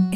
thank you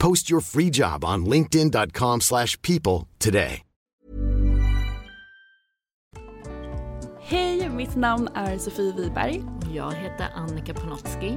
Post your free job on linkedin.com slash people today. Hej, mitt namn är Sofie Wiberg Jag heter Annika Panotski.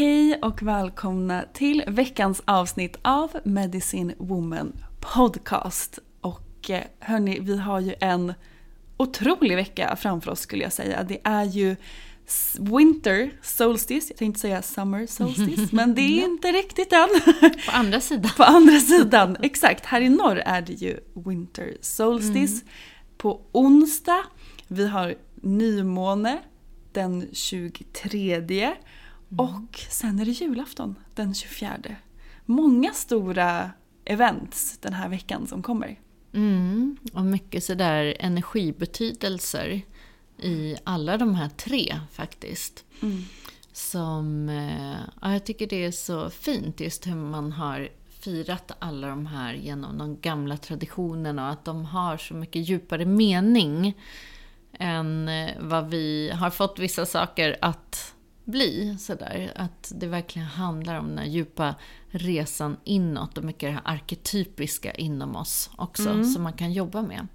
Hej och välkomna till veckans avsnitt av Medicine Woman Podcast. Och eh, hörni, vi har ju en otrolig vecka framför oss skulle jag säga. Det är ju Winter Solstice, jag tänkte säga Summer Solstice, men det är inte riktigt än. På andra sidan. På andra sidan, exakt. Här i norr är det ju Winter Solstice. På onsdag, vi har nymåne den 23. Och sen är det julafton den 24. Många stora events den här veckan som kommer. Mm, och mycket sådär energibetydelser i alla de här tre faktiskt. Som, eh, ja, jag tycker det är så fint just hur man har firat alla de här genom de gamla traditionerna och att de har så mycket djupare mening än eh, vad vi har fått vissa saker att bli. Sådär. Att det verkligen handlar om den här djupa resan inåt och mycket det här arketypiska inom oss också som man kan jobba med.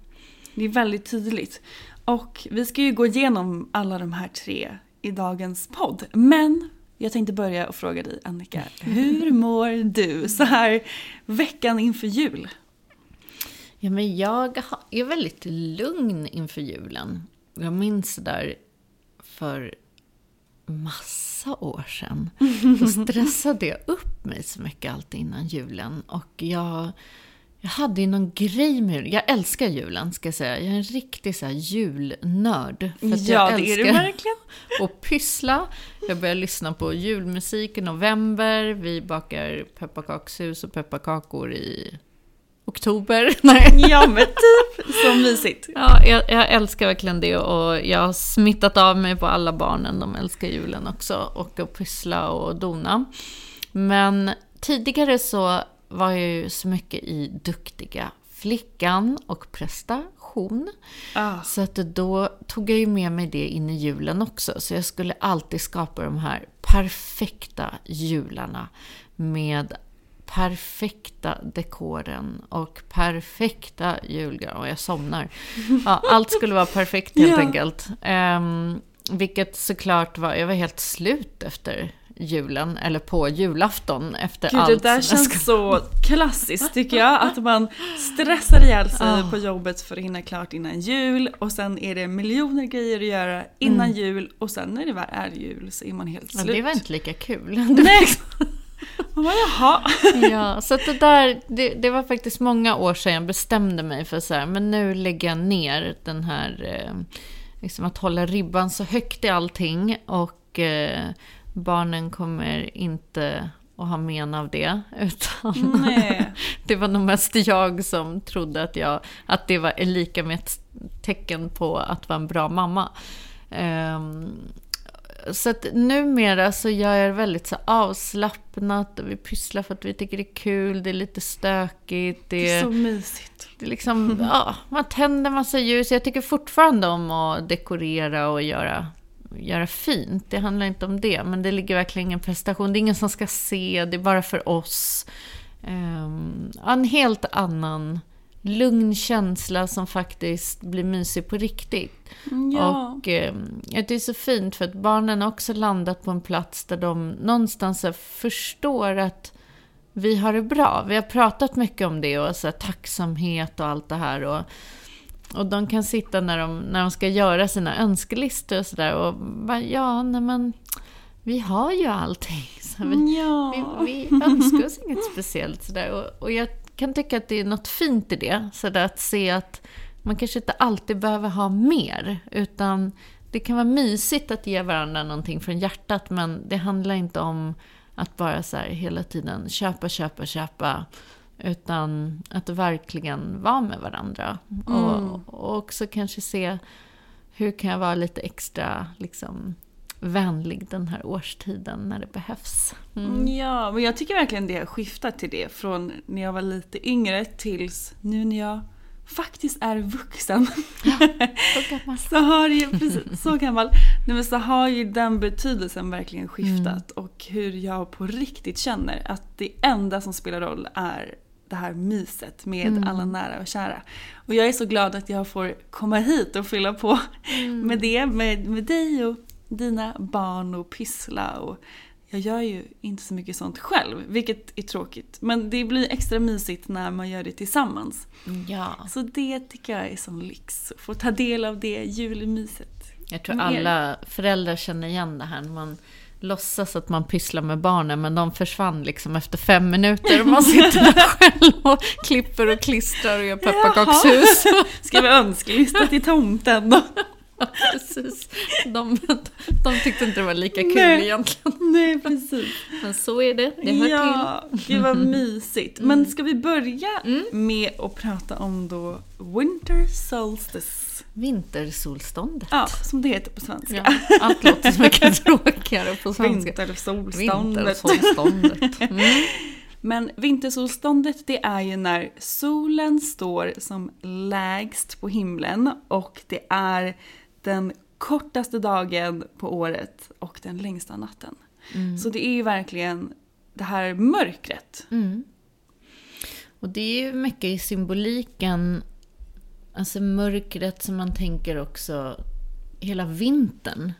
Det är väldigt tydligt. Och vi ska ju gå igenom alla de här tre i dagens podd. Men jag tänkte börja och fråga dig Annika, hur mår du så här veckan inför jul? Ja, men jag är väldigt lugn inför julen. Jag minns där för massa år sedan. Då stressade jag upp mig så mycket alltid innan julen. Och jag, jag hade ju någon grej med julen. Jag älskar julen, ska jag säga. Jag är en riktig så här julnörd. För att Ja, jag det är du verkligen. att pyssla. Jag börjar lyssna på julmusik i november. Vi bakar pepparkakshus och pepparkakor i oktober. Nej. Ja men typ, så mysigt. Ja, jag, jag älskar verkligen det och jag har smittat av mig på alla barnen. De älskar julen också och att pyssla och dona. Men tidigare så var jag ju så mycket i duktiga flickan och prestation. Ah, Så att då tog jag ju med mig det in i julen också. Så jag skulle alltid skapa de här perfekta jularna med perfekta dekoren och perfekta julgran. Och jag somnar. Ja, allt skulle vara perfekt helt Ja. enkelt. Ehm, vilket såklart var, jag var helt slut efter julen, eller på julafton efter Gud, allt. det där känns så klassiskt tycker jag. Att man stressar ihjäl sig Ah. på jobbet för att hinna klart innan jul och sen är det miljoner grejer att göra innan jul och sen när det väl är jul så är man helt Ja, slut. det var inte lika kul. Nej! Man bara, jaha. Ja, så att det där, det, det var faktiskt många år sedan jag bestämde mig för så här, men nu lägger jag ner den här, eh, liksom att hålla ribban så högt i allting och eh, barnen kommer inte att ha men av det, utan det var nog mest jag som trodde att, jag, att det var lika med ett tecken på att vara en bra mamma. Ehm, så att numera så gör jag det väldigt så avslappnat och vi pysslar för att vi tycker det är kul, det är lite stökigt. Det, Det är så mysigt. det är liksom, ja, man tänder massa ljus. Jag tycker fortfarande om att dekorera och göra, göra fint. Det handlar inte om det, men det ligger verkligen ingen prestation. Det är ingen som ska se, det är bara för oss. Um, en helt annan lugn känsla som faktiskt blir mysig på riktigt. Ja. Och eh, det är så fint för att barnen har också landat på en plats där de någonstans förstår att vi har det bra. Vi har pratat mycket om det och så här, tacksamhet och allt det här. Och, och de kan sitta när de, när de ska göra sina önskelistor och sådär och bara, ja, nej men vi har ju allting. Så vi, ja. vi, vi önskar oss inget speciellt sådär. Och, och jag kan tycka att det är något fint i det. Sådär att se att man kanske inte alltid behöver ha mer. Utan det kan vara mysigt att ge varandra någonting från hjärtat. Men det handlar inte om att bara så här hela tiden köpa, köpa, köpa. Utan att verkligen vara med varandra. Och, och också kanske se hur kan jag vara lite extra liksom, vänlig den här årstiden när det behövs. Mm. Ja, men jag tycker verkligen det har skiftat till det från när jag var lite yngre tills nu när jag faktiskt är vuxen. Så gammal. så har ju, precis, så gammal. Nej, men så har ju den betydelsen verkligen skiftat och hur jag på riktigt känner att det enda som spelar roll är det här myset med alla nära och kära. Och jag är så glad att jag får komma hit och fylla på med det, med, med dig och dina barn och pyssla. Och jag gör ju inte så mycket sånt själv, vilket är tråkigt. Men det blir extra mysigt när man gör det tillsammans. Ja. Så det tycker jag är sån lyx. Att få ta del av det julmyset. Jag tror alla föräldrar känner igen det här. Man låtsas att man pysslar med barnen men de försvann liksom efter fem minuter och man sitter där själv och klipper och klistrar och gör pepparkakshus. Skriva önskelista till tomten. Precis. De, de tyckte inte det var lika kul Nej. egentligen. Nej, precis. Men så är det, det hör ja, till. gud vad mysigt. Men ska vi börja med att prata om då Winter Solstice? Vintersolståndet. Ja, som det heter på svenska. Ja, allt låter så mycket tråkigare på svenska. Vintersolståndet. Vintersolståndet. Mm. Men vintersolståndet det är ju när solen står som lägst på himlen och det är den kortaste dagen på året och den längsta natten. Så det är ju verkligen det här mörkret. Mm. Och det är ju mycket i symboliken, alltså mörkret som man tänker också hela vintern.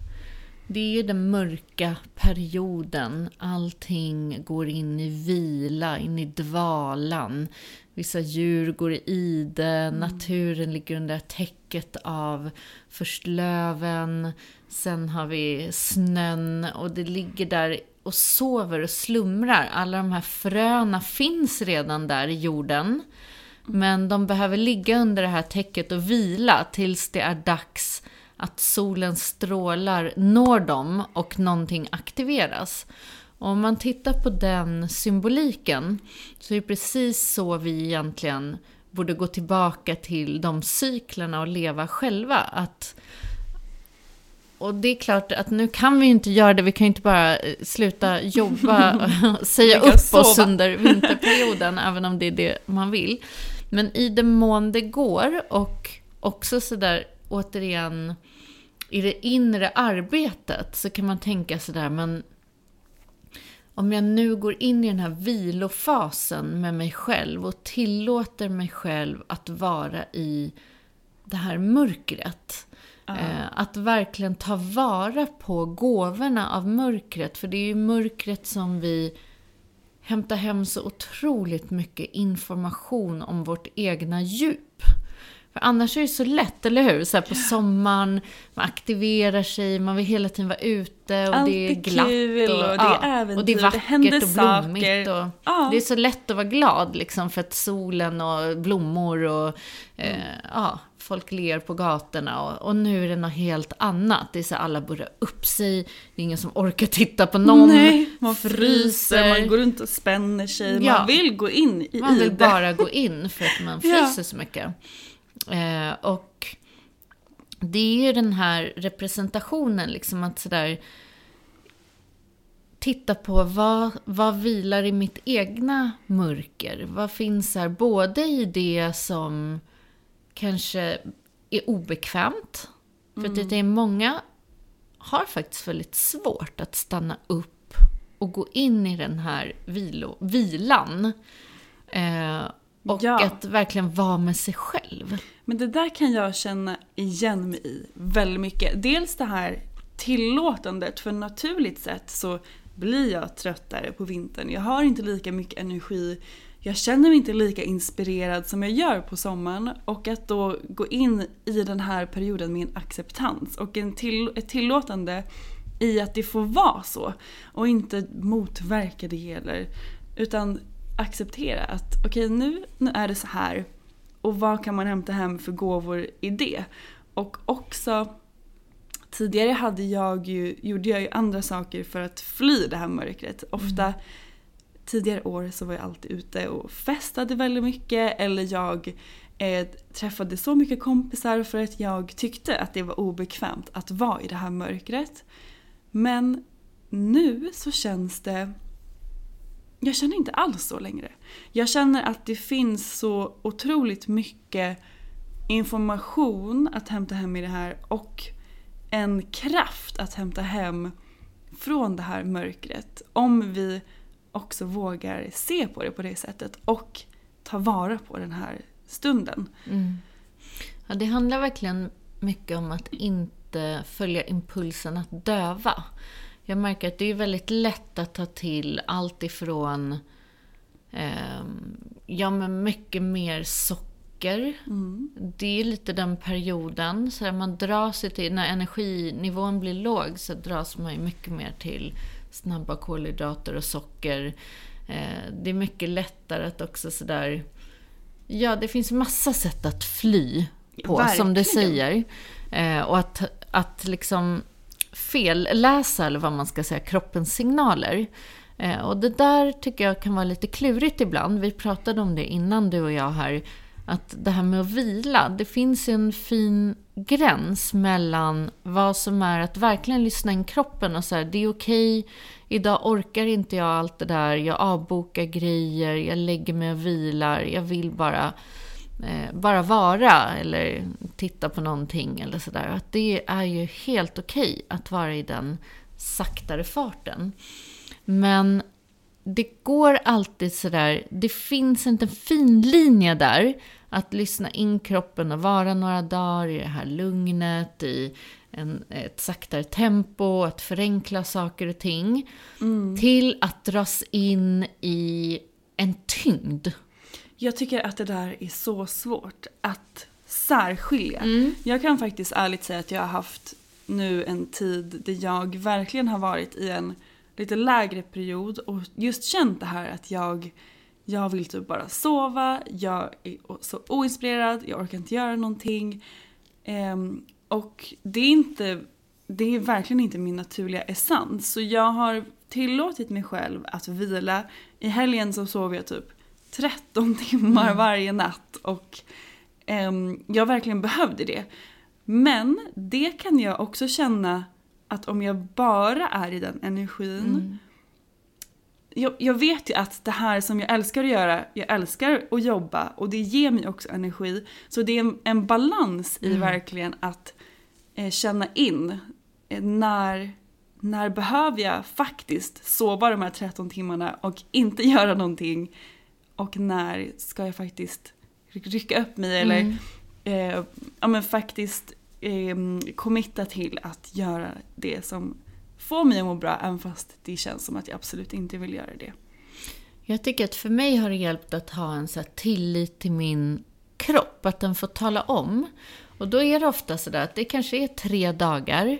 Det är ju den mörka perioden. Allting går in i vila, in i dvalan. Vissa djur går i ide, naturen ligger under täcket av först löven, sen har vi snön och det ligger där och sover och slumrar. Alla de här fröna finns redan där i jorden. Men de behöver ligga under det här täcket och vila tills det är dags att solens strålar når dem och någonting aktiveras. Om man tittar på den symboliken så är det precis så vi egentligen borde gå tillbaka till de cyklerna och leva själva. Att och det är klart att nu kan vi ju inte göra det, vi kan ju inte bara eh, sluta jobba och säga upp oss sova. under vinterperioden, även om det är det man vill. Men i den mån det går och också sådär återigen i det inre arbetet så kan man tänka sådär, men om jag nu går in i den här vilofasen med mig själv och tillåter mig själv att vara i det här mörkret. Eh, att verkligen ta vara på gåvorna av mörkret. För det är ju mörkret som vi hämtar hem så otroligt mycket information om vårt egna djup. För annars är det så lätt, eller hur? Så på sommaren, man aktiverar sig, man vill hela tiden vara ute och Allt det är glatt. kul och det är ja, äventyr, och det är det vackert händer och blommigt. Och Ja. Det är så lätt att vara glad liksom för att solen och blommor och eh, ja, folk ler på gatorna. Och, och nu är det något helt annat. Det är så alla börjar upp sig, det är ingen som orkar titta på någon. Nej, man fryser, man går runt och spänner sig, Ja. man vill gå in i Man vill det. bara gå in för att man Ja. fryser så mycket. Eh, och det är ju den här representationen, liksom att sådär titta på vad, vad vilar i mitt egna mörker? Vad finns här både i det som kanske är obekvämt, för att det är många har faktiskt väldigt svårt att stanna upp och gå in i den här vilo, vilan. Eh, och Ja. att verkligen vara med sig själv. Men det där kan jag känna igen mig i väldigt mycket. Dels det här tillåtandet, för naturligt sett så blir jag tröttare på vintern. Jag har inte lika mycket energi. Jag känner mig inte lika inspirerad som jag gör på sommaren. Och att då gå in i den här perioden med en acceptans och en till, ett tillåtande i att det får vara så. Och inte motverka det eller utan acceptera att okej nu, nu är det så här. Och vad kan man hämta hem för gåvor i det? Och också Tidigare hade jag ju, gjorde jag ju andra saker för att fly det här mörkret. Ofta tidigare år så var jag alltid ute och festade väldigt mycket eller jag eh, träffade så mycket kompisar för att jag tyckte att det var obekvämt att vara i det här mörkret. Men nu så känns det jag känner inte alls så längre. Jag känner att det finns så otroligt mycket information att hämta hem i det här och en kraft att hämta hem från det här mörkret. Om vi också vågar se på det på det sättet och ta vara på den här stunden. Mm. Ja, det handlar verkligen mycket om att inte följa impulsen att döva. Jag märker att det är väldigt lätt att ta till allt ifrån ehm, ja, men mycket mer socker. Det är lite den perioden. Så man drar sig till, när energinivån blir låg så dras man ju mycket mer till snabba kolhydrater och socker. Eh, det är mycket lättare att också sådär... Ja, det finns massa sätt att fly på, som du Verkligen. säger. Eh, och att, att liksom felläsa, eller vad man ska säga, kroppens signaler. Eh, och det där tycker jag kan vara lite klurigt ibland. Vi pratade om det innan du och jag här. Att det här med att vila, det finns en fin gräns mellan vad som är att verkligen lyssna in kroppen och så här, det är okej, idag orkar inte jag allt det där, jag avbokar grejer, jag lägger mig och vilar, jag vill bara eh, bara vara eller titta på någonting eller sådär. Att det är ju helt okej att vara i den saktare farten. Men det går alltid sådär, det finns inte en fin linje där. Att lyssna in kroppen och vara några dagar i det här lugnet, i en, ett saktare tempo, att förenkla saker och ting. Till att dras in i en tyngd. Jag tycker att det där är så svårt att särskilja. Jag kan faktiskt ärligt säga att jag har haft nu en tid där jag verkligen har varit i en lite lägre period och just känt det här att jag, jag vill typ bara sova, jag är så oinspirerad, jag orkar inte göra någonting. Ehm, och det är inte, det är verkligen inte min naturliga essens. Så jag har tillåtit mig själv att vila. I helgen så sov jag typ 13 timmar varje natt och ehm, jag verkligen behövde det. Men det kan jag också känna att om jag bara är i den energin jag, jag vet ju att det här som jag älskar att göra, jag älskar att jobba och det ger mig också energi. Så det är en, en balans i verkligen att eh, känna in eh, när, när behöver jag faktiskt sova de här 13 timmarna och inte göra någonting. Och när ska jag faktiskt rycka upp mig eller eh, ja, men faktiskt eh, committa till att göra det som får mig att må bra, även fast det känns som att jag absolut inte vill göra det. Jag tycker att för mig har det hjälpt att ha en så tillit till min kropp, att den får tala om. Och då är det ofta sådär att det kanske är tre dagar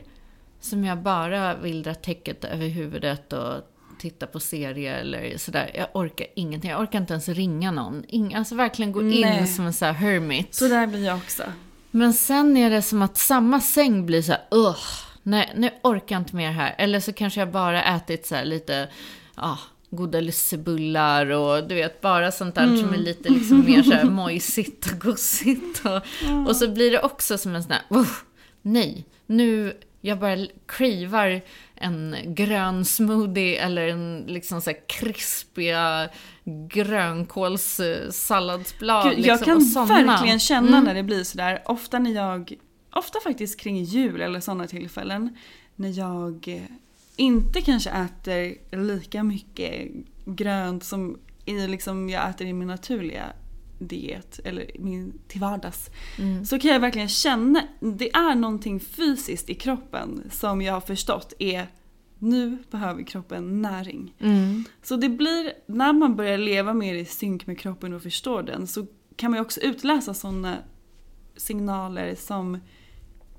som jag bara vill dra täcket över huvudet och titta på serier eller sådär. Jag orkar ingenting. Jag orkar inte ens ringa någon. Ing, alltså verkligen gå Nej. in som en sån här hermit. Så där blir jag också. Men sen är det som att samma säng blir så här, Ugh, nej, nu orkar jag inte mer här. Eller så kanske jag bara ätit så lite, ja, goda lussebullar och du vet, bara sånt där som är lite liksom mer så här mojsigt och gosigt. Och, och så blir det också som en sån här, "Uff, nej, nu, jag bara krivar en grön smoothie eller en liksom så här krispiga grönkålssalladsblad. Gud, liksom, jag kan verkligen känna Mm. när det blir sådär. Ofta när jag, ofta faktiskt kring jul eller sådana tillfällen. När jag inte kanske äter lika mycket grönt som i, liksom, jag äter i min naturliga diet eller min till vardags. Mm. Så kan jag verkligen känna, det är någonting fysiskt i kroppen som jag har förstått är nu behöver kroppen näring. Mm. Så det blir, när man börjar leva mer i synk med kroppen och förstår den så kan man ju också utläsa sådana signaler som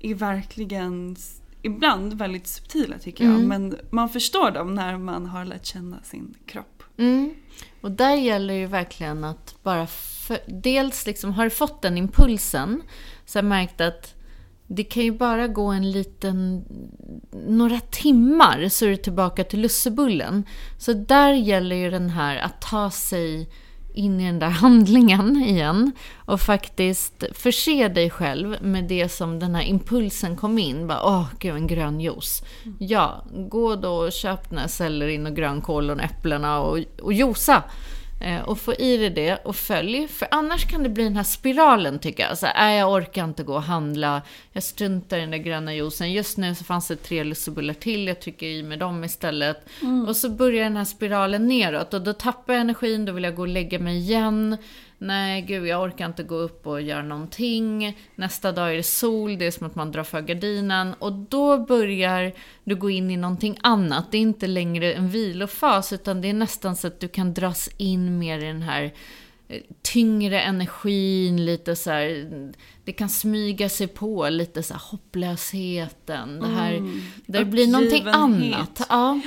är verkligen ibland väldigt subtila tycker jag. Mm. Men man förstår dem när man har lärt känna sin kropp. Mm. Och där gäller ju verkligen att bara... För, dels liksom, har du fått den impulsen så har jag märkt att det kan ju bara gå en liten... Några timmar så är du tillbaka till lussebullen. Så där gäller ju den här att ta sig in i den där handlingen igen och faktiskt förse dig själv med det som den här impulsen kom in. Bara, Åh, gud, en grön juice. Ja, gå då och köp den här sellerin och grönkålen och äpplena och, och josa. Eh, och få i dig det och följ. För annars kan det bli den här spiralen tycker jag. Så här, "Nej, jag orkar inte gå och handla. Jag struntar i den där gröna juicen. Just nu så fanns det tre lussebullar till. Jag trycker i mig dem istället. Och så börjar den här spiralen neråt. Och då tappar jag energin. Då vill jag gå och lägga mig igen. Nej, gud, jag orkar inte gå upp och göra någonting. Nästa dag är det sol, det är som att man drar för gardinen. Och då börjar du gå in i någonting annat. Det är inte längre en vilofas, utan det är nästan så att du kan dras in mer i den här eh, tyngre energin, lite så här, det kan smyga sig på lite så här hopplösheten. Det här, där det blir någonting annat. Ja.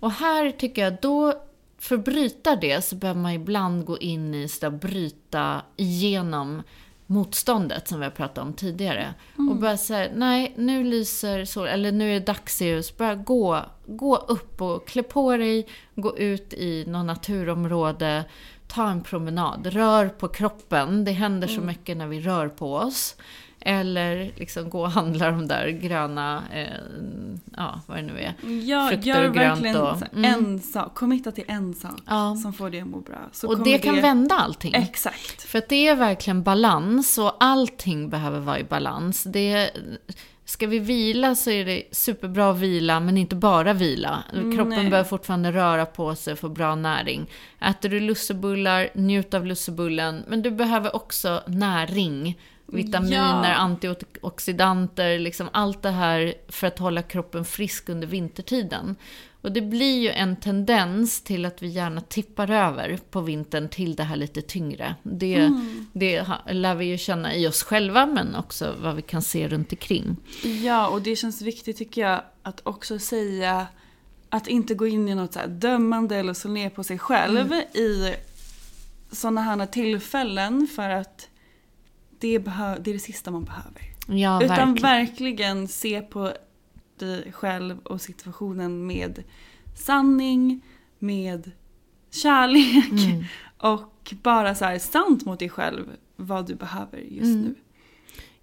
Och här tycker jag, då, för att bryta det så behöver man ibland gå in i där, bryta igenom motståndet som vi har pratat om tidigare. Och bara säga, nej, nu lyser sol, eller nu är det dagsljus. Bara gå, gå upp och klä på dig, gå ut i något naturområde, ta en promenad, rör på kroppen. Det händer så mycket när vi rör på oss. Eller liksom gå och handla de där gröna, eh, ja vad det nu är. Ja, Frukter gör och grönt verkligen och- mm. en sak, committa till en sak Ja. som får dig att må bra. Så och det kan vända allting. Exakt. För att det är verkligen balans och allting behöver vara i balans. Det, ska vi vila så är det superbra att vila, men inte bara vila. Kroppen Nej. behöver fortfarande röra på sig och få bra näring. Äter du lussebullar, njut av lussebullen, men du behöver också näring. Vitaminer, Ja. antioxidanter, liksom allt det här för att hålla kroppen frisk under vintertiden. Och det blir ju en tendens till att vi gärna tippar över på vintern till det här lite tyngre. Det, Mm. det lär vi ju känna i oss själva, men också vad vi kan se runt omkring. Ja, och det känns viktigt tycker jag att också säga att inte gå in i något så dömande eller slå ner på sig själv Mm. i sådana här tillfällen för att det, behö- det är det sista man behöver. Ja, Utan verkligen. verkligen se på dig själv och situationen med sanning, med kärlek Mm. och bara så här sant mot dig själv vad du behöver just Mm. nu.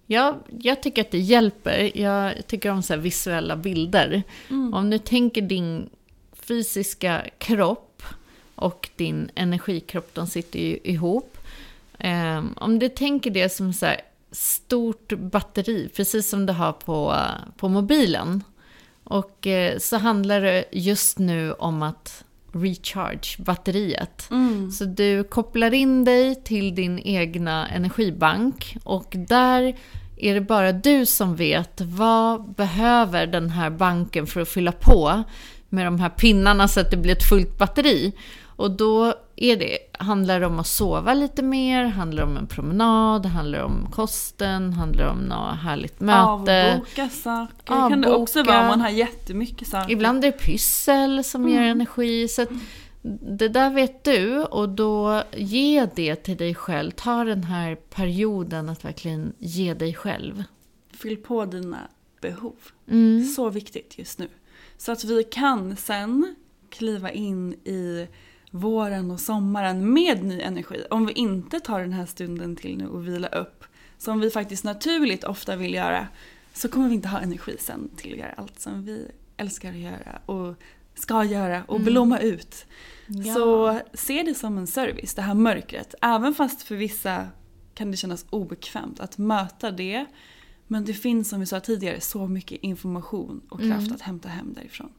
Ja, jag tycker att det hjälper. Jag tycker om så visuella bilder. Om du tänker din fysiska kropp och din energikropp, de sitter ju ihop. Ehm, om du tänker det som så här stort batteri, precis som du har på, på mobilen. Och eh, så handlar det just nu om att recharge batteriet. Så du kopplar in dig till din egna energibank och där är det bara du som vet vad behöver den här banken för att fylla på med de här pinnarna så att det blir ett fullt batteri. Och då är det, handlar det om att sova lite mer, handlar om en promenad, handlar om kosten, handlar om något härligt möte. Avboka saker. Avboka. kan det också vara om man har jättemycket saker. Ibland är det pyssel som mm. ger energi. Så det där vet du och då ge det till dig själv. Ta den här perioden att verkligen ge dig själv. Fyll på dina behov. Mm. Så viktigt just nu. Så att vi kan sen kliva in i våren och sommaren med ny energi. Om vi inte tar den här stunden till nu och vila upp, som vi faktiskt naturligt ofta vill göra, så kommer vi inte ha energi sen till att göra allt som vi älskar att göra och ska göra och mm. blomma ut. Ja. Så se det som en service, det här mörkret. Även fast för vissa kan det kännas obekvämt att möta det. Men det finns som vi sa tidigare så mycket information och kraft mm. att hämta hem därifrån.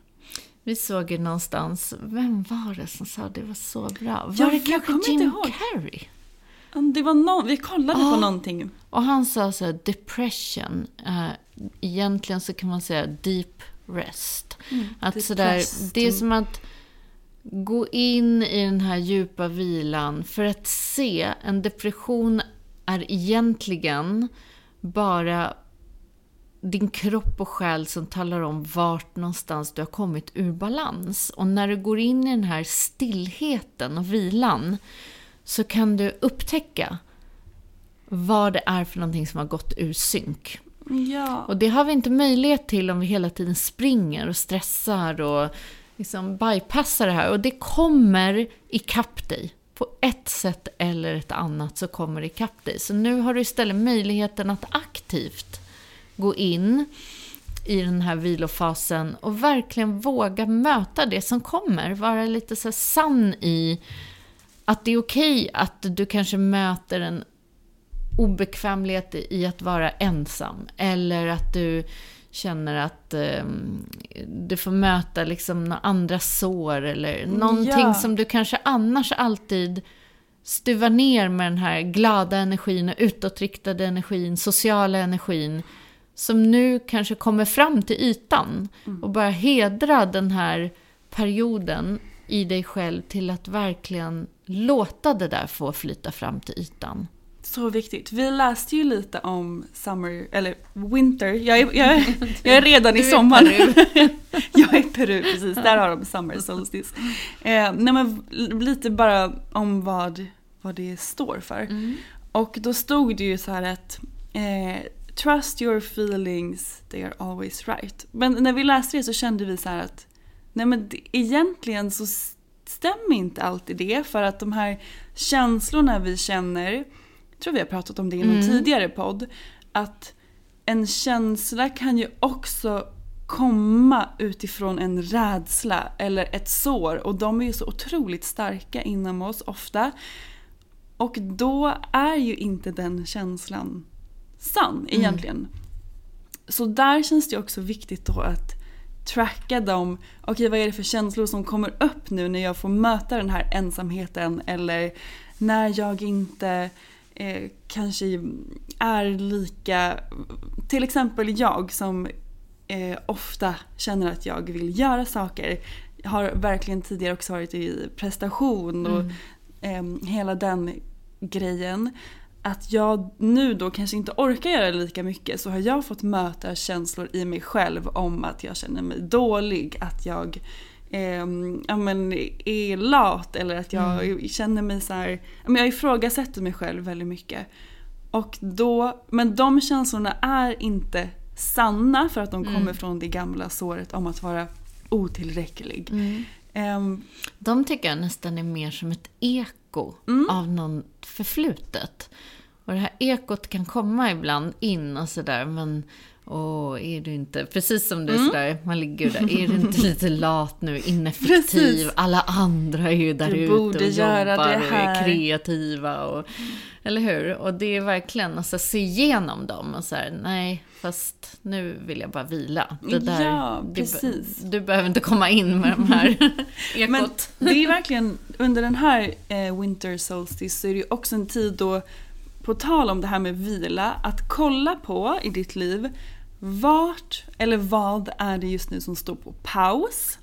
Vi såg ju någonstans, vem var det som sa det var så bra? Var ja, det kanske Jim Carrey? Det var någon, vi kollade ah, på någonting. Och han sa så här, depression. Uh, egentligen så kan man säga deep rest. Mm, att sådär, det är som att gå in i den här djupa vilan för att se en depression är egentligen bara din kropp och själ som talar om vart någonstans du har kommit ur balans. Och när du går in i den här stillheten och vilan så kan du upptäcka vad det är för någonting som har gått ur synk. Ja. Och det har vi inte möjlighet till om vi hela tiden springer och stressar och liksom bypassar det här. Och det kommer ikapp dig. På ett sätt eller ett annat så kommer det ikapp dig. Så nu har du istället möjligheten att aktivt gå in i den här vilofasen och verkligen våga möta det som kommer. Vara lite så sann i att det är okej okay att du kanske möter en obekvämlighet i att vara ensam. Eller att du känner att eh, du får möta liksom några andra sår eller någonting ja. som du kanske annars alltid stuvar ner med den här glada energin och utåtriktade energin, sociala energin som nu kanske kommer fram till ytan mm. och bara hedra den här perioden i dig själv till att verkligen låta det där få flyta fram till ytan. Så viktigt. Vi läste ju lite om summer, eller winter. Jag är, jag är, jag är redan i sommaren. jag är i Peru, precis. Där har de summer solstice. Eh, nej men lite bara om vad, vad det står för. Mm. Och då stod det ju så här att eh, Trust your feelings, they are always right. Men när vi läste det så kände vi så att nej men egentligen så stämmer inte alltid det för att de här känslorna vi känner, jag tror vi har pratat om det i någon mm. tidigare podd, att en känsla kan ju också komma utifrån en rädsla eller ett sår och de är ju så otroligt starka inom oss ofta. Och då är ju inte den känslan sann mm. egentligen. Mm. Så där känns det också viktigt då att tracka dem. Okej, okay, vad är det för känslor som kommer upp nu när jag får möta den här ensamheten eller när jag inte eh, kanske är lika... Till exempel jag som eh, ofta känner att jag vill göra saker. Har verkligen tidigare också varit i prestation och mm. eh, hela den grejen att jag nu då kanske inte orkar göra lika mycket så har jag fått möta känslor i mig själv om att jag känner mig dålig, att jag eh, ja, men, är lat eller att jag mm. känner mig så här, jag ifrågasätter mig själv väldigt mycket. Och då, men de känslorna är inte sanna för att de kommer mm. från det gamla såret om att vara otillräcklig. Mm. Um, de tycker jag nästan är mer som ett eko mm. av något förflutet. Och det här ekot kan komma ibland in och sådär, men Åh, är du inte, precis som du mm. sådär, man ligger där, är du inte lite lat nu, ineffektiv, precis. alla andra är ju där du ute och jobbar och är kreativa och, eller hur? Och det är verkligen, alltså se igenom dem och så nej, fast nu vill jag bara vila. Det där, ja, precis. Du, du behöver inte komma in med de här ekot. Men det är verkligen, under den här eh, Winter Solstice så är det ju också en tid då på tal om det här med vila, att kolla på i ditt liv vart eller vad är det just nu som står på paus?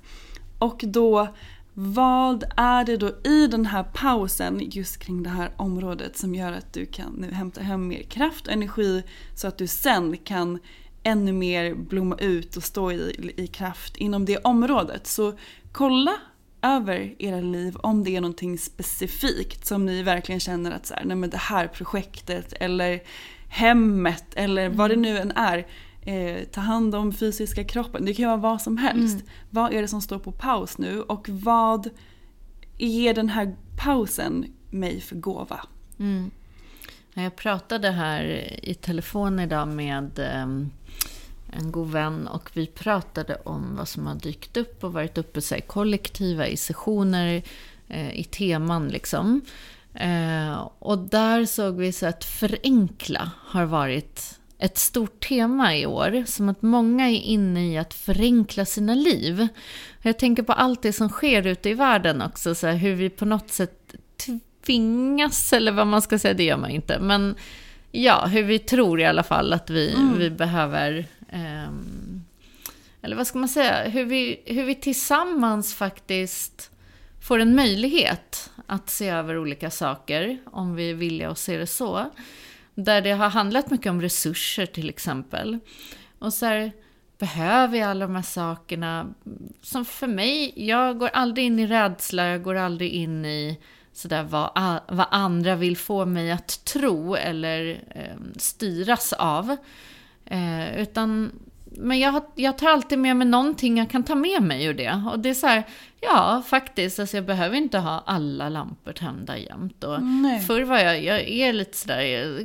Och då vad är det då i den här pausen just kring det här området som gör att du kan nu hämta hem mer kraft och energi så att du sen kan ännu mer blomma ut och stå i, i kraft inom det området. Så kolla över era liv om det är någonting specifikt som ni verkligen känner att så här, nej men det här projektet eller hemmet eller vad det nu än är. Eh, ta hand om fysiska kroppen. Det kan vara vad som helst. Mm. Vad är det som står på paus nu och vad ger den här pausen mig för gåva? Mm. Jag pratade här i telefon idag med um en god vän och vi pratade om vad som har dykt upp och varit uppe så här, kollektiva i sessioner, eh, i teman liksom. Eh, och där såg vi så att förenkla har varit ett stort tema i år. Som att många är inne i att förenkla sina liv. Jag tänker på allt det som sker ute i världen också, så här, hur vi på något sätt tvingas, eller vad man ska säga, det gör man inte. Men ja, hur vi tror i alla fall att vi, mm. vi behöver Um, eller vad ska man säga, hur vi, hur vi tillsammans faktiskt får en möjlighet att se över olika saker, om vi är villiga att se det så. Där det har handlat mycket om resurser till exempel. Och så här, behöver jag alla de här sakerna? Som för mig, jag går aldrig in i rädsla, jag går aldrig in i sådär vad, vad andra vill få mig att tro eller eh, styras av. Eh, utan, men jag, jag tar alltid med mig någonting jag kan ta med mig ur det. Och det är så här, ja faktiskt, alltså jag behöver inte ha alla lampor tända jämt. Och förr var jag, jag är lite sådär,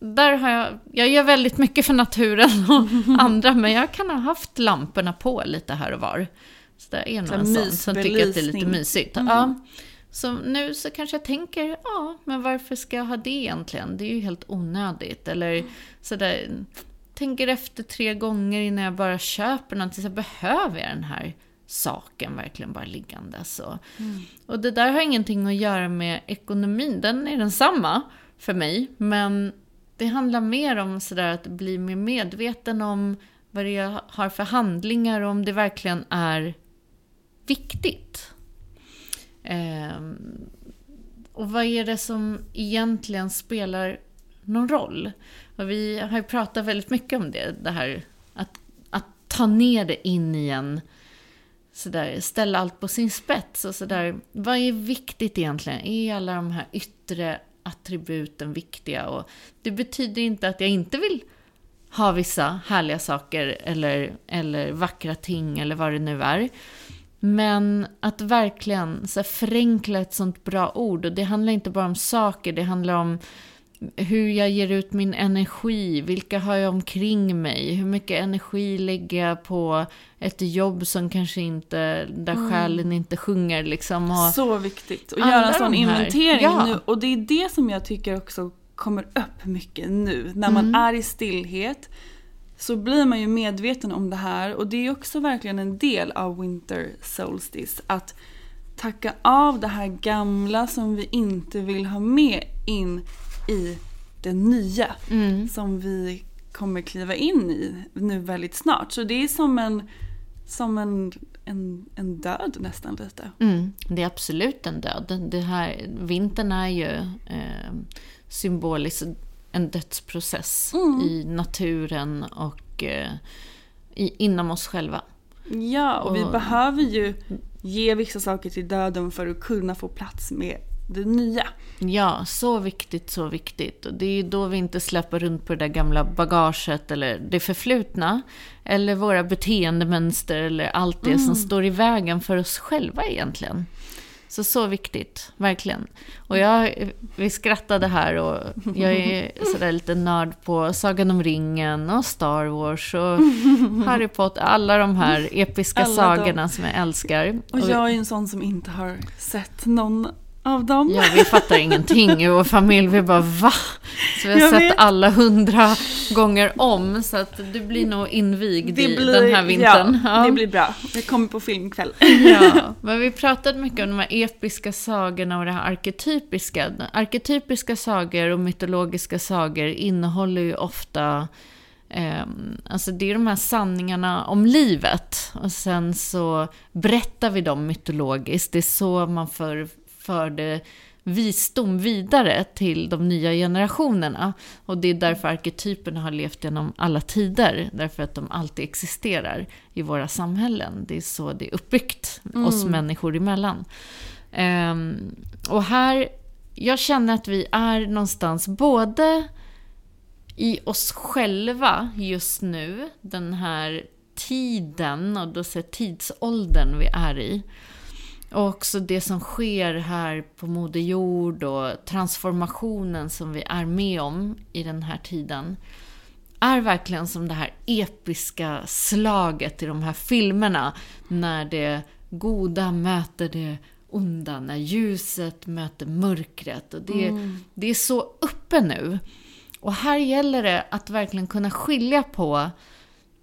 där har jag, jag gör väldigt mycket för naturen och andra, men jag kan ha haft lamporna på lite här och var. Så det är nog en sån som tycker att det är lite mysigt. Mm. Ja. Så nu så kanske jag tänker, ja, men varför ska jag ha det egentligen? Det är ju helt onödigt. Eller sådär, tänker efter tre gånger innan jag bara köper någonting. Så behöver jag den här saken verkligen bara liggandes? Och, mm. och det där har ingenting att göra med ekonomin. Den är densamma för mig. Men det handlar mer om sådär att bli mer medveten om vad det jag har för handlingar och om det verkligen är viktigt. Um, och vad är det som egentligen spelar någon roll? Och vi har ju pratat väldigt mycket om det, det här att, att ta ner det in i en sådär, ställa allt på sin spets och sådär. Vad är viktigt egentligen? Är alla de här yttre attributen viktiga? Och det betyder inte att jag inte vill ha vissa härliga saker eller, eller vackra ting eller vad det nu är. Men att verkligen så förenkla ett sånt bra ord. Och det handlar inte bara om saker, det handlar om hur jag ger ut min energi, vilka har jag omkring mig, hur mycket energi lägger jag på ett jobb som kanske inte, där mm. själen inte sjunger liksom. Och Så viktigt, att göra en sån inventering ja. nu. Och det är det som jag tycker också kommer upp mycket nu, när man mm. är i stillhet så blir man ju medveten om det här och det är också verkligen en del av Winter Solstice. Att tacka av det här gamla som vi inte vill ha med in det nya mm. som vi kommer kliva in i nu väldigt snart. Så det är som en, som en, en, en död nästan lite. Mm, det är absolut en död. Det här, vintern är ju eh, symboliskt en dödsprocess mm. i naturen och eh, i, inom oss själva. Ja, och, och vi behöver ju ge vissa saker till döden för att kunna få plats med det nya. Ja, så viktigt, så viktigt. Och det är då vi inte släpper runt på det där gamla bagaget eller det förflutna. Eller våra beteendemönster eller allt det mm. som står i vägen för oss själva egentligen. Så, så viktigt, verkligen. Och jag, vi skrattade här och jag är sådär lite nörd på Sagan om ringen och Star Wars och Harry Potter. Alla de här episka alla sagorna de. som jag älskar. Och jag är en sån som inte har sett någon av dem. Ja, vi fattar ingenting i vår familj. Vi bara va? Så vi har Jag sett vet. alla hundra gånger om. Så att du blir nog invigd i den här vintern. Ja, det blir bra. Det kommer på filmkväll. Ja, men vi pratade mycket om de här episka sagorna och det här arketypiska. Arketypiska sagor och mytologiska sagor innehåller ju ofta eh, alltså det är de här sanningarna om livet. Och sen så berättar vi dem mytologiskt. Det är så man för, förde visdom vidare till de nya generationerna. Och det är därför arketyperna har levt genom alla tider. Därför att de alltid existerar i våra samhällen. Det är så det är uppbyggt oss människor emellan. Ehm, och här, jag känner att vi är någonstans både i oss själva just nu, den här tiden och då så tidsåldern vi är i. Och också det som sker här på Moder Jord och transformationen som vi är med om i den här tiden. Är verkligen som det här episka slaget i de här filmerna. När det goda möter det onda, när ljuset möter mörkret. Och det, det är så uppe nu. Och här gäller det att verkligen kunna skilja på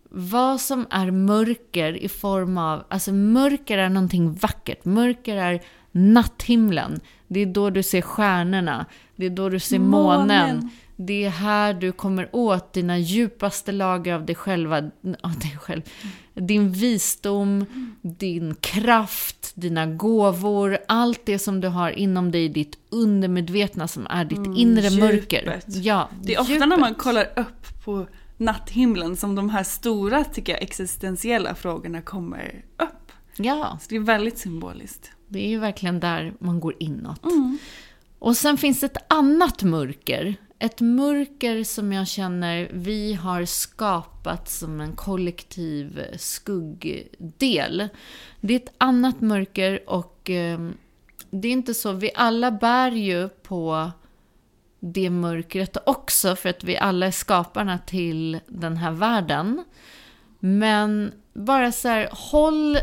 vad som är mörker i form av, alltså mörker är någonting vackert. Mörker är natthimlen. Det är då du ser stjärnorna. Det är då du ser månen. Månen. Det är här du kommer åt dina djupaste lager av dig själva, av dig själv. Din visdom, din kraft, dina gåvor, allt det som du har inom dig, ditt undermedvetna som är ditt inre mörker. djupet. Ja, Det är ofta djupet. när man kollar upp på natthimlen som de här stora, tycker jag, existentiella frågorna kommer upp. Ja, Så det är väldigt symboliskt. det är ju verkligen där man går inåt. Och sen finns ett annat mörker. Ett mörker som jag känner vi har skapat som en kollektiv skuggdel. Det är ett annat mörker och eh, det är inte så, vi alla bär ju på det mörkret också för att vi alla är skaparna till den här världen. Men bara så här, håll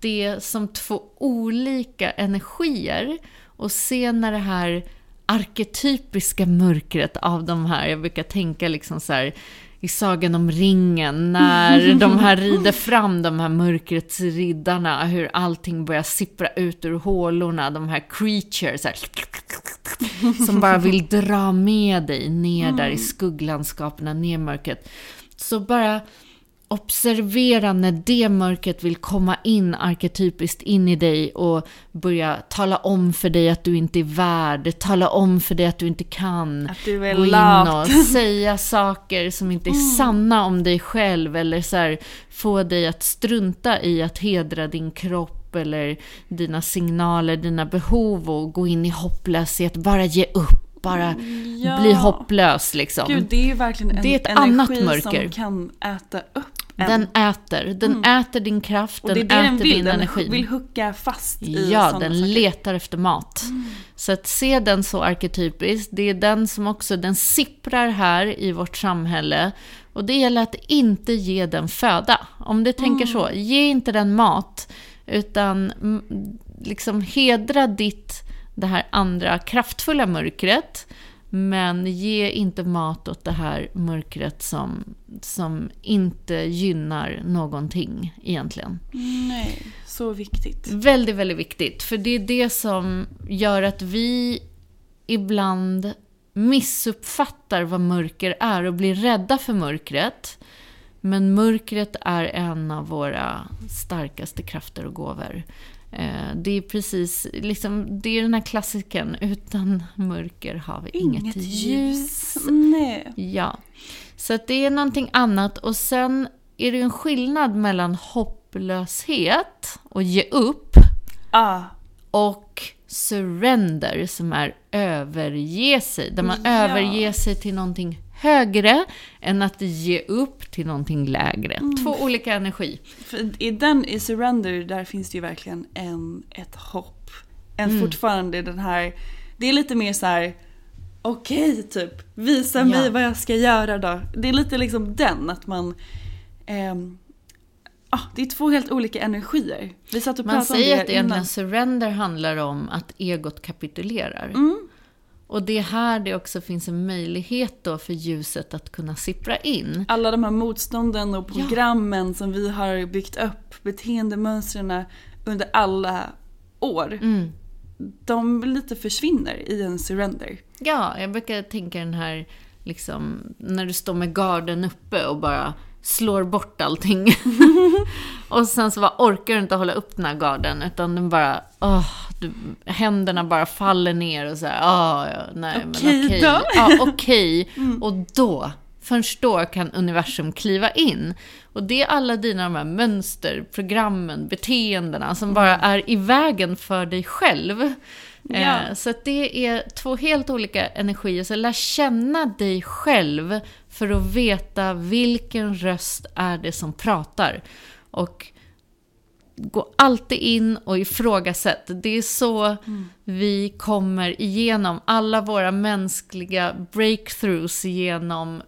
det som två olika energier och se när det här arketypiska mörkret av de här, jag brukar tänka liksom så här i Sagan om ringen, när de här rider fram, de här mörkrets riddarna, hur allting börjar sippra ut ur hålorna, de här creatures, här, som bara vill dra med dig ner där i skugglandskapen, ner i mörkret. Så bara observera när det mörkret vill komma in arketypiskt in i dig och börja tala om för dig att du inte är värd, tala om för dig att du inte kan. Att du är Gå in och säga saker som inte är sanna om dig själv eller så här, få dig att strunta i att hedra din kropp eller dina signaler, dina behov och gå in i hopplöshet, bara ge upp, bara Ja. bli hopplös liksom. Gud, det är ju verkligen en Det är ett energi annat mörker. som kan äta upp en. Den äter, den äter din kraft, den det den äter vill. din Den energi. vill hucka fast i Ja, den saker. Mm. letar efter mat. Så att se den så arketypiskt, det är den som också, den sipprar här i vårt samhälle. Och det gäller att inte ge den föda. Om du tänker så, Mm. ge inte den mat. Utan mm, liksom hedra ditt, det här andra kraftfulla mörkret. Men ge inte mat åt det här mörkret som, som inte gynnar någonting egentligen. Nej, så viktigt. Väldigt, väldigt viktigt. För det är det som gör att vi ibland missuppfattar vad mörker är och blir rädda för mörkret. Men mörkret är en av våra starkaste krafter och gåvor. Eh, Det är precis, liksom, det är den här klassiken, utan mörker har vi inget, ljus. Nej. Ja, så att det är någonting annat. Och sen är det en skillnad mellan hopplöshet och ge upp Ah, och surrender som är överge sig. Där man Ja. överger sig till någonting högre än att ge upp till någonting lägre. Två olika energi. för i den, i Surrender, där finns det ju verkligen en, ett hopp. En Mm. fortfarande den här, det är lite mer så här. okej typ, visa mig Ja. vad jag ska göra då. Det är lite liksom den, att man, ehm, ah, det är två helt olika energier. Vi satt och Man pratade om det säger att egentligen innan. surrender handlar om att egot kapitulerar. Mm. Och det är här det också finns en möjlighet då för ljuset att kunna sippra in. Alla de här motstånden och programmen som vi har byggt upp, beteendemönstren under alla år. Mm. De lite försvinner i en surrender. Ja, jag brukar tänka den här, liksom, när du står med garden uppe och bara slår bort allting. och sen så bara orkar du inte hålla upp den här garden, utan den bara, åh, du, händerna bara faller ner och så här, åh, ja, nej Okej men okej. då. Ja, okej. Och då, först då kan universum kliva in. Och det är alla dina de här mönster, programmen, beteendena som bara är i vägen för dig själv. Ja. Eh, Så det är två helt olika energier. Så lär känna dig själv för att veta vilken röst är det som pratar. Och gå alltid in och ifrågasätt. Det är så vi kommer igenom alla våra mänskliga breakthroughs genom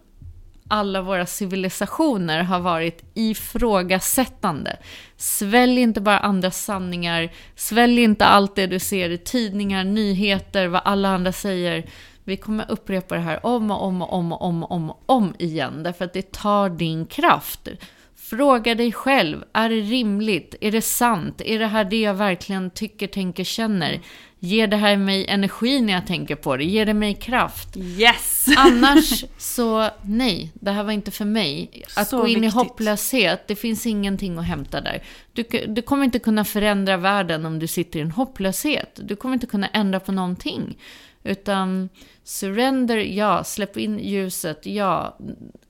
alla våra civilisationer har varit ifrågasättande. Svälj inte bara andra sanningar, svälj inte allt det du ser i tidningar, nyheter, vad alla andra säger. Vi kommer upprepa det här om och om och om och om och om, och om igen, därför att det tar din kraft. Fråga dig själv, är det rimligt? Är det sant? Är det här det jag verkligen tycker, tänker, känner? Ger det här mig energi när jag tänker på det? Ger det mig kraft? Yes! Annars så, nej, det här var inte för mig. Att Så gå in i viktigt. hopplöshet, det finns ingenting att hämta där. Du, du kommer inte kunna förändra världen om du sitter i en hopplöshet. Du kommer inte kunna ändra på någonting. Utan surrender, ja. Släpp in ljuset, ja.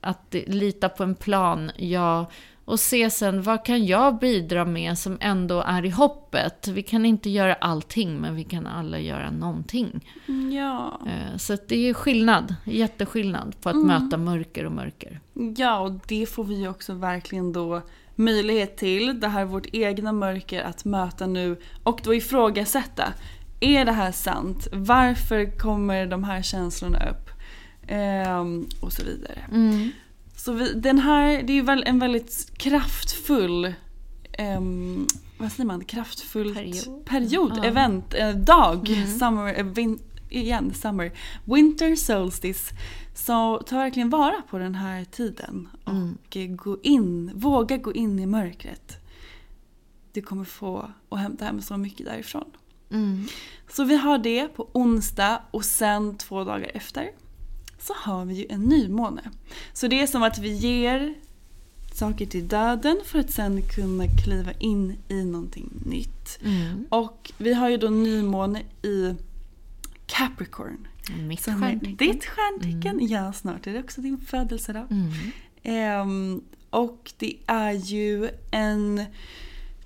Att lita på en plan, ja. Och se sen, vad kan jag bidra med som ändå är i hoppet? Vi kan inte göra allting, men vi kan alla göra någonting. Ja. Eh, Så det är skillnad, jätteskillnad på att möta mörker och mörker. ja, och det får vi också verkligen då möjlighet till. Det här är vårt egna mörker att möta nu och då ifrågasätta. Är det här sant? Varför kommer de här känslorna upp? Ehm, och så vidare. Så vi, den här, det är ju en väldigt kraftfull ehm, vad säger man? Kraftfullt Period. period Ja. event, eh, dag, summer, eh, vin, igen, summer, winter solstice. Så ta verkligen vara på den här tiden och eh, gå in, våga gå in i mörkret. Du kommer få och hämta hem så mycket därifrån. Mm. Så vi har det på onsdag och sen två dagar efter så har vi ju en nymåne. Så det är som att vi ger saker till döden för att sen kunna kliva in i någonting nytt. Mm. Och vi har ju då nymåne i Capricorn. Mitt Som stjärntecken. ditt stjärntecken. Ja, snart är det också din födelsedag. Mm. Ehm, och det är ju en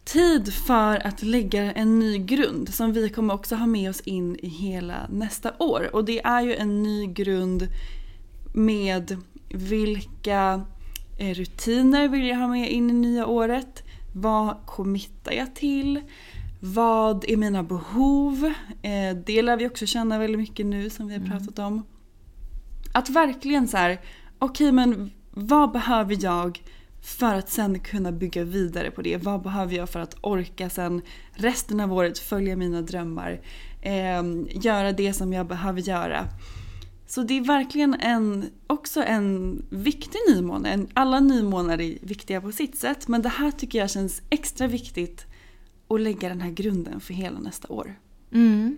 tid för att lägga en ny grund som vi kommer också ha med oss in i hela nästa år. Och det är ju en ny grund med vilka eh, rutiner vill jag ha med in i nya året? Vad committar jag till? Vad är mina behov? Eh, det lär vi också känna väldigt mycket nu som vi har pratat om. Att verkligen så här, okej men vad behöver jag för att sen kunna bygga vidare på det? Vad behöver jag för att orka sen resten av året följa mina drömmar? Eh, göra det som jag behöver göra. Så det är verkligen en, också en viktig nymåne. Alla nymånar är viktiga på sitt sätt men det här tycker jag känns extra viktigt att lägga den här grunden för hela nästa år. Mm.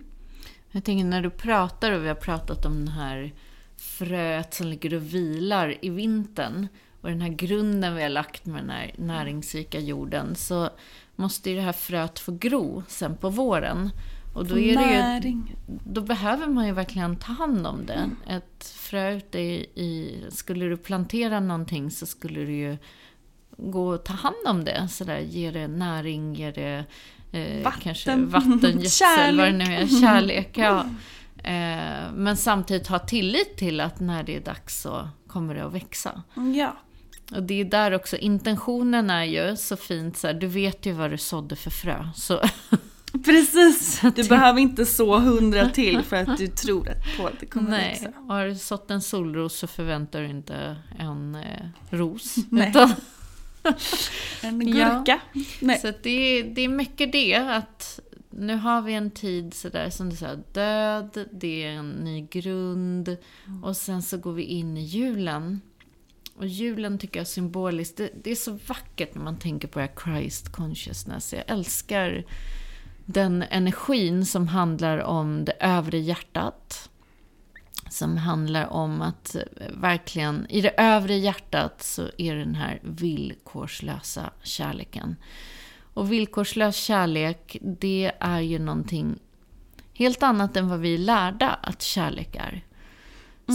Jag tänker när du pratar och vi har pratat om den här fröet som ligger och vilar i vintern och den här grunden vi har lagt med den här näringsrika jorden så måste ju det här fröet få gro sen på våren. Och då, är det ju, då behöver man ju verkligen ta hand om det. Ett frö ute i, i... Skulle du plantera någonting så skulle du ju gå och ta hand om det. Så där, ge det näring, ge det eh, Vatten. kanske vattengödsel, vad det nu är. Kärlek. Kärlek, ja. Eh, men samtidigt ha tillit till att när det är dags så kommer det att växa. Ja. Och det är där också, intentionen är ju så fint så här, du vet ju vad du sådde för frö. Så Precis! Du behöver inte så hundra till för att du tror att på att det kommer Nej, växa. och har du sått en solros så förväntar du inte en eh, ros. Nej. Utan en gurka. Ja. Nej. Så det, är- det är mycket det att nu har vi en tid sådär som du sa, död, det är en ny grund och sen så går vi in i julen. Och julen tycker jag symboliskt, det, det är så vackert när man tänker på det här Christ consciousness. Jag älskar den energin som handlar om det övre hjärtat. Som handlar om att verkligen, i det övre hjärtat så är den här villkorslösa kärleken. Och villkorslös kärlek, det är ju någonting helt annat än vad vi är lärda att kärlek är.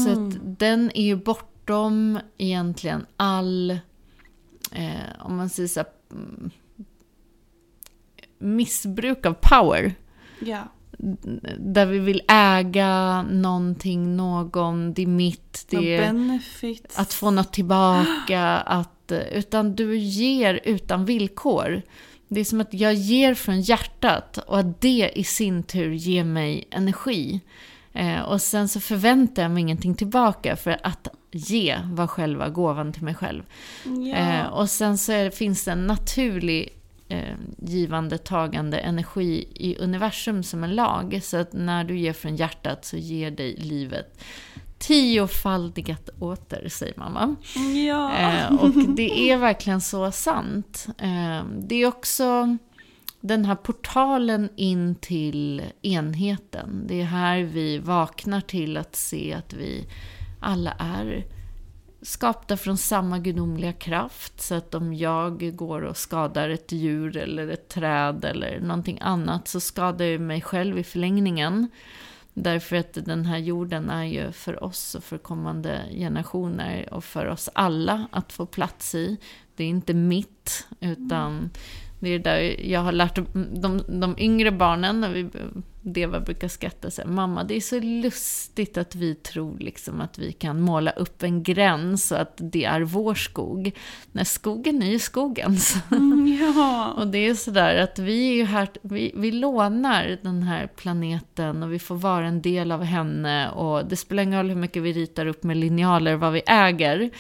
Så att den är ju bortom egentligen all, eh, om man säger så här, mm, missbruk av power. Ja. Där vi vill äga någonting, någon, det är mitt, det är att få något tillbaka. Att, utan du ger utan villkor. Det är som att jag ger från hjärtat och att det i sin tur ger mig energi. Eh, och sen så förväntar jag mig ingenting tillbaka för att ge var själva gåvan till mig själv. Ja. Eh, och sen så är, finns det en naturlig eh, givande, tagande energi i universum som en lag. Så att när du ger från hjärtat så ger dig livet tiofaldigat åter, säger mamma. ja. Eh, och det är verkligen så sant. Eh, det är också den här portalen in till enheten. Det är här vi vaknar till att se att vi alla är skapta från samma gudomliga kraft. Så att om jag går och skadar ett djur eller ett träd eller någonting annat så skadar jag mig själv i förlängningen. Därför att den här jorden är ju för oss och för kommande generationer och för oss alla att få plats i. Det är inte mitt, utan det är där jag har lärt de, de yngre barnen, när vi, Deva brukar skratta så här, mamma det är så lustigt att vi tror liksom att vi kan måla upp en gräns och att det är vår skog. När skogen är ju skogen. Så. ja. Och det är sådär att vi är ju här, vi, vi lånar den här planeten och vi får vara en del av henne och det spelar ingen roll hur mycket vi ritar upp med linjaler vad vi äger.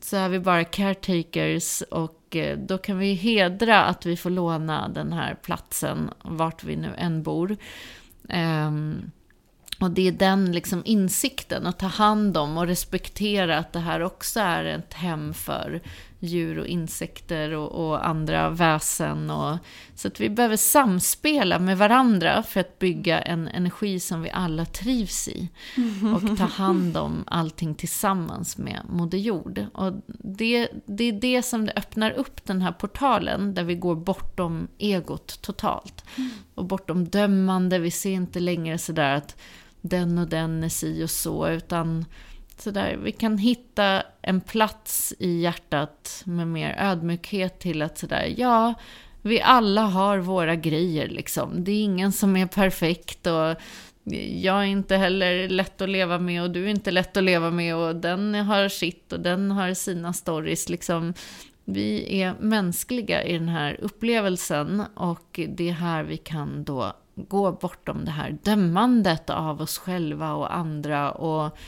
Så är vi bara caretakers och och eh, då kan vi hedra att vi får låna den här platsen vart vi nu än bor. Ehm, och det är den liksom insikten, att ta hand om och respektera att det här också är ett hem för djur och insekter och, och andra väsen. Och, så att vi behöver samspela med varandra för att bygga en energi som vi alla trivs i. Och ta hand om allting tillsammans med Moder Jord. Och det, det är det som det öppnar upp den här portalen, där vi går bortom egot totalt. Och bortom dömande, vi ser inte längre sådär att den och den är si och så, utan sådär, vi kan hitta en plats i hjärtat med mer ödmjukhet till att sådär, ja, vi alla har våra grejer liksom. Det är ingen som är perfekt och jag är inte heller lätt att leva med och du är inte lätt att leva med och den har sitt och den har sina stories liksom. Vi är mänskliga i den här upplevelsen och det är här vi kan då gå bortom det här dömandet av oss själva och andra och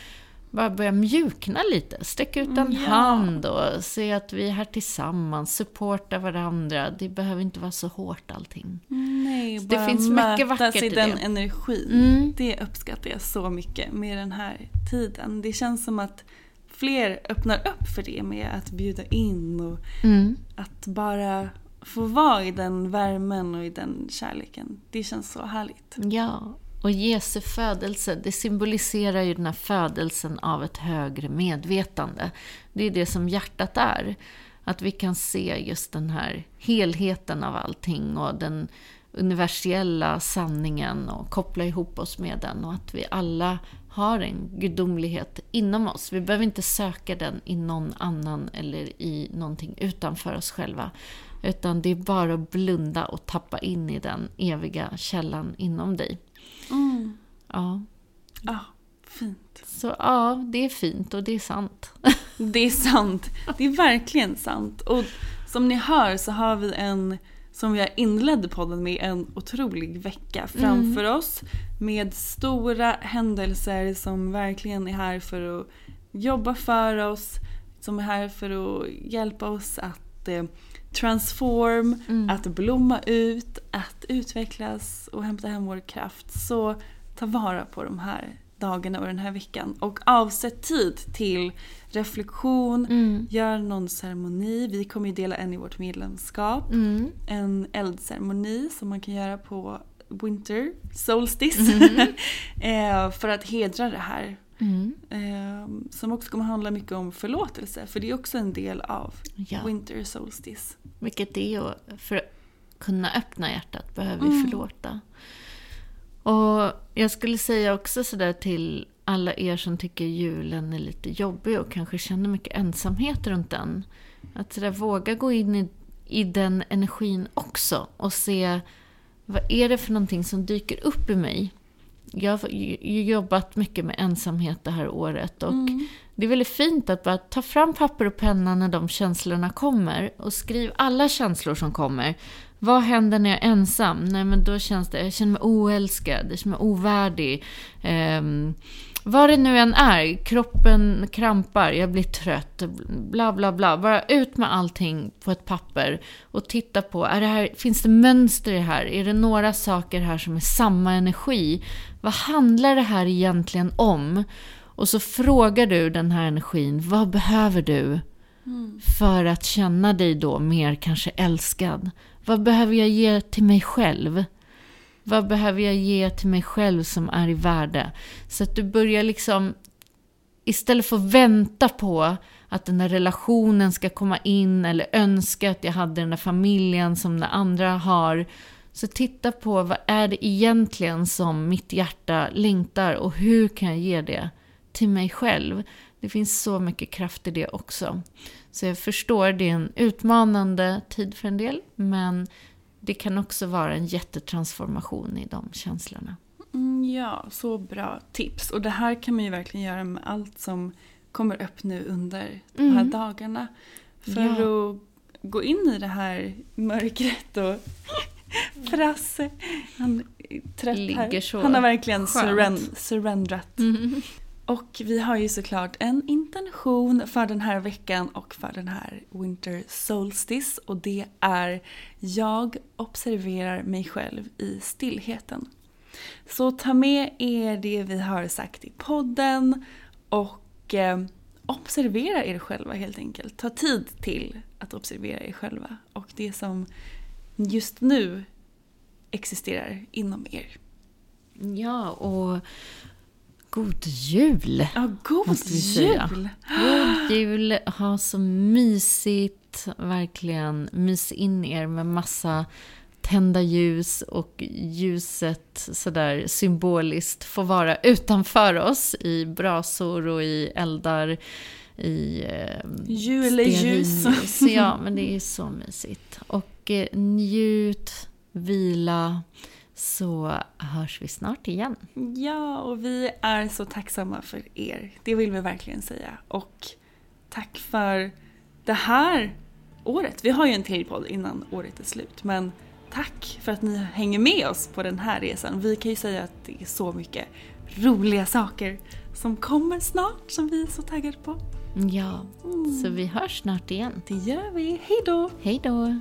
bara börja mjukna lite. Sträcka ut en Ja. hand och se att vi är här tillsammans, supporta varandra. Det behöver inte vara så hårt allting. Nej, Det bara finns mycket mötas vackert i i den det. energin. Mm. Det uppskattar jag så mycket med den här tiden. Det känns som att fler öppnar upp för det med att bjuda in och Mm. att bara få vara i den värmen och i den kärleken. Det känns så härligt. Ja, och Jesu födelse, det symboliserar ju den här födelsen av ett högre medvetande. Det är det som hjärtat är. Att vi kan se just den här helheten av allting och den universella sanningen och koppla ihop oss med den och att vi alla har en gudomlighet inom oss. Vi behöver inte söka den i någon annan eller i någonting utanför oss själva. Utan det är bara att blunda och tappa in i den eviga källan inom dig. Mm. Ja, Ja, fint. så ja, det är fint och det är sant. Det är sant. Det är verkligen sant. Och som ni hör så har vi en, som jag inledde podden med, en otrolig vecka framför oss. Med stora händelser som verkligen är här för att jobba för oss. Som är här för att hjälpa oss att att eh, transform, att blomma ut, att utvecklas och hämta hem vår kraft. Så ta vara på de här dagarna och den här veckan. Och avsätt tid till reflektion, gör någon ceremoni. Vi kommer ju dela en i vårt medlemskap. En eldceremoni som man kan göra på Winter Solstice. eh, för att hedra det här. Eh, som också kommer handla mycket om förlåtelse. För det är också en del av Ja. Winter Solstice. Vilket det är för att kunna öppna hjärtat behöver vi förlåta. Och jag skulle säga också sådär till alla er som tycker julen är lite jobbig och kanske känner mycket ensamhet runt den. Att sådär våga gå in i, i den energin också och se vad är det för någonting som dyker upp i mig. Jag har jobbat mycket med ensamhet det här året och det är väldigt fint att bara ta fram papper och penna när de känslorna kommer och skriv alla känslor som kommer. Vad händer när jag är ensam? Nej men då känns det, jag känner mig oälskad, jag känner mig ovärdig. Um, vad det nu än är, kroppen krampar, jag blir trött, bla bla bla. Bara ut med allting på ett papper och titta på, är det här, finns det mönster i det här? Är det några saker här som är samma energi? Vad handlar det här egentligen om? Och så frågar du den här energin, vad behöver du? För att känna dig då mer kanske älskad. Vad behöver jag ge till mig själv? Vad behöver jag ge till mig själv som är i värde? Så att du börjar liksom, istället för att vänta på att den där relationen ska komma in eller önska att jag hade den där familjen som den andra har. Så titta på vad är det egentligen som mitt hjärta längtar och hur kan jag ge det till mig själv? Det finns så mycket kraft i det också. Så jag förstår, det är en utmanande tid för en del, men det kan också vara en jättetransformation i de känslorna. Mm, ja, så bra tips. Och det här kan man ju verkligen göra med allt som kommer upp nu under de här dagarna. För Mm. Ja. att gå in i det här mörkret och Frasse, han är trött Ligger här. så Han har verkligen surren- surrendrat. Och vi har ju såklart en intention för den här veckan och för den här Winter Solstice och det är Jag observerar mig själv i stillheten. Så ta med er det vi har sagt i podden och eh, observera er själva helt enkelt. Ta tid till att observera er själva och det som just nu existerar inom er. Ja, och god jul! Ja, god Måste vi säga. jul! God jul, ha så mysigt, verkligen mys in er med massa tända ljus och ljuset sådär symboliskt får vara utanför oss i brasor och i eldar i eh, Juleljus. Ja, men det är så mysigt. Och eh, njut, vila, så hörs vi snart igen. Ja, och vi är så tacksamma för er. Det vill vi verkligen säga. Och tack för det här året. Vi har ju en till podd innan året är slut. Men tack för att ni hänger med oss på den här resan. Vi kan ju säga att det är så mycket roliga saker som kommer snart som vi är så taggade på. Ja, så vi hörs snart igen. Det gör vi. Hej då! Hej då!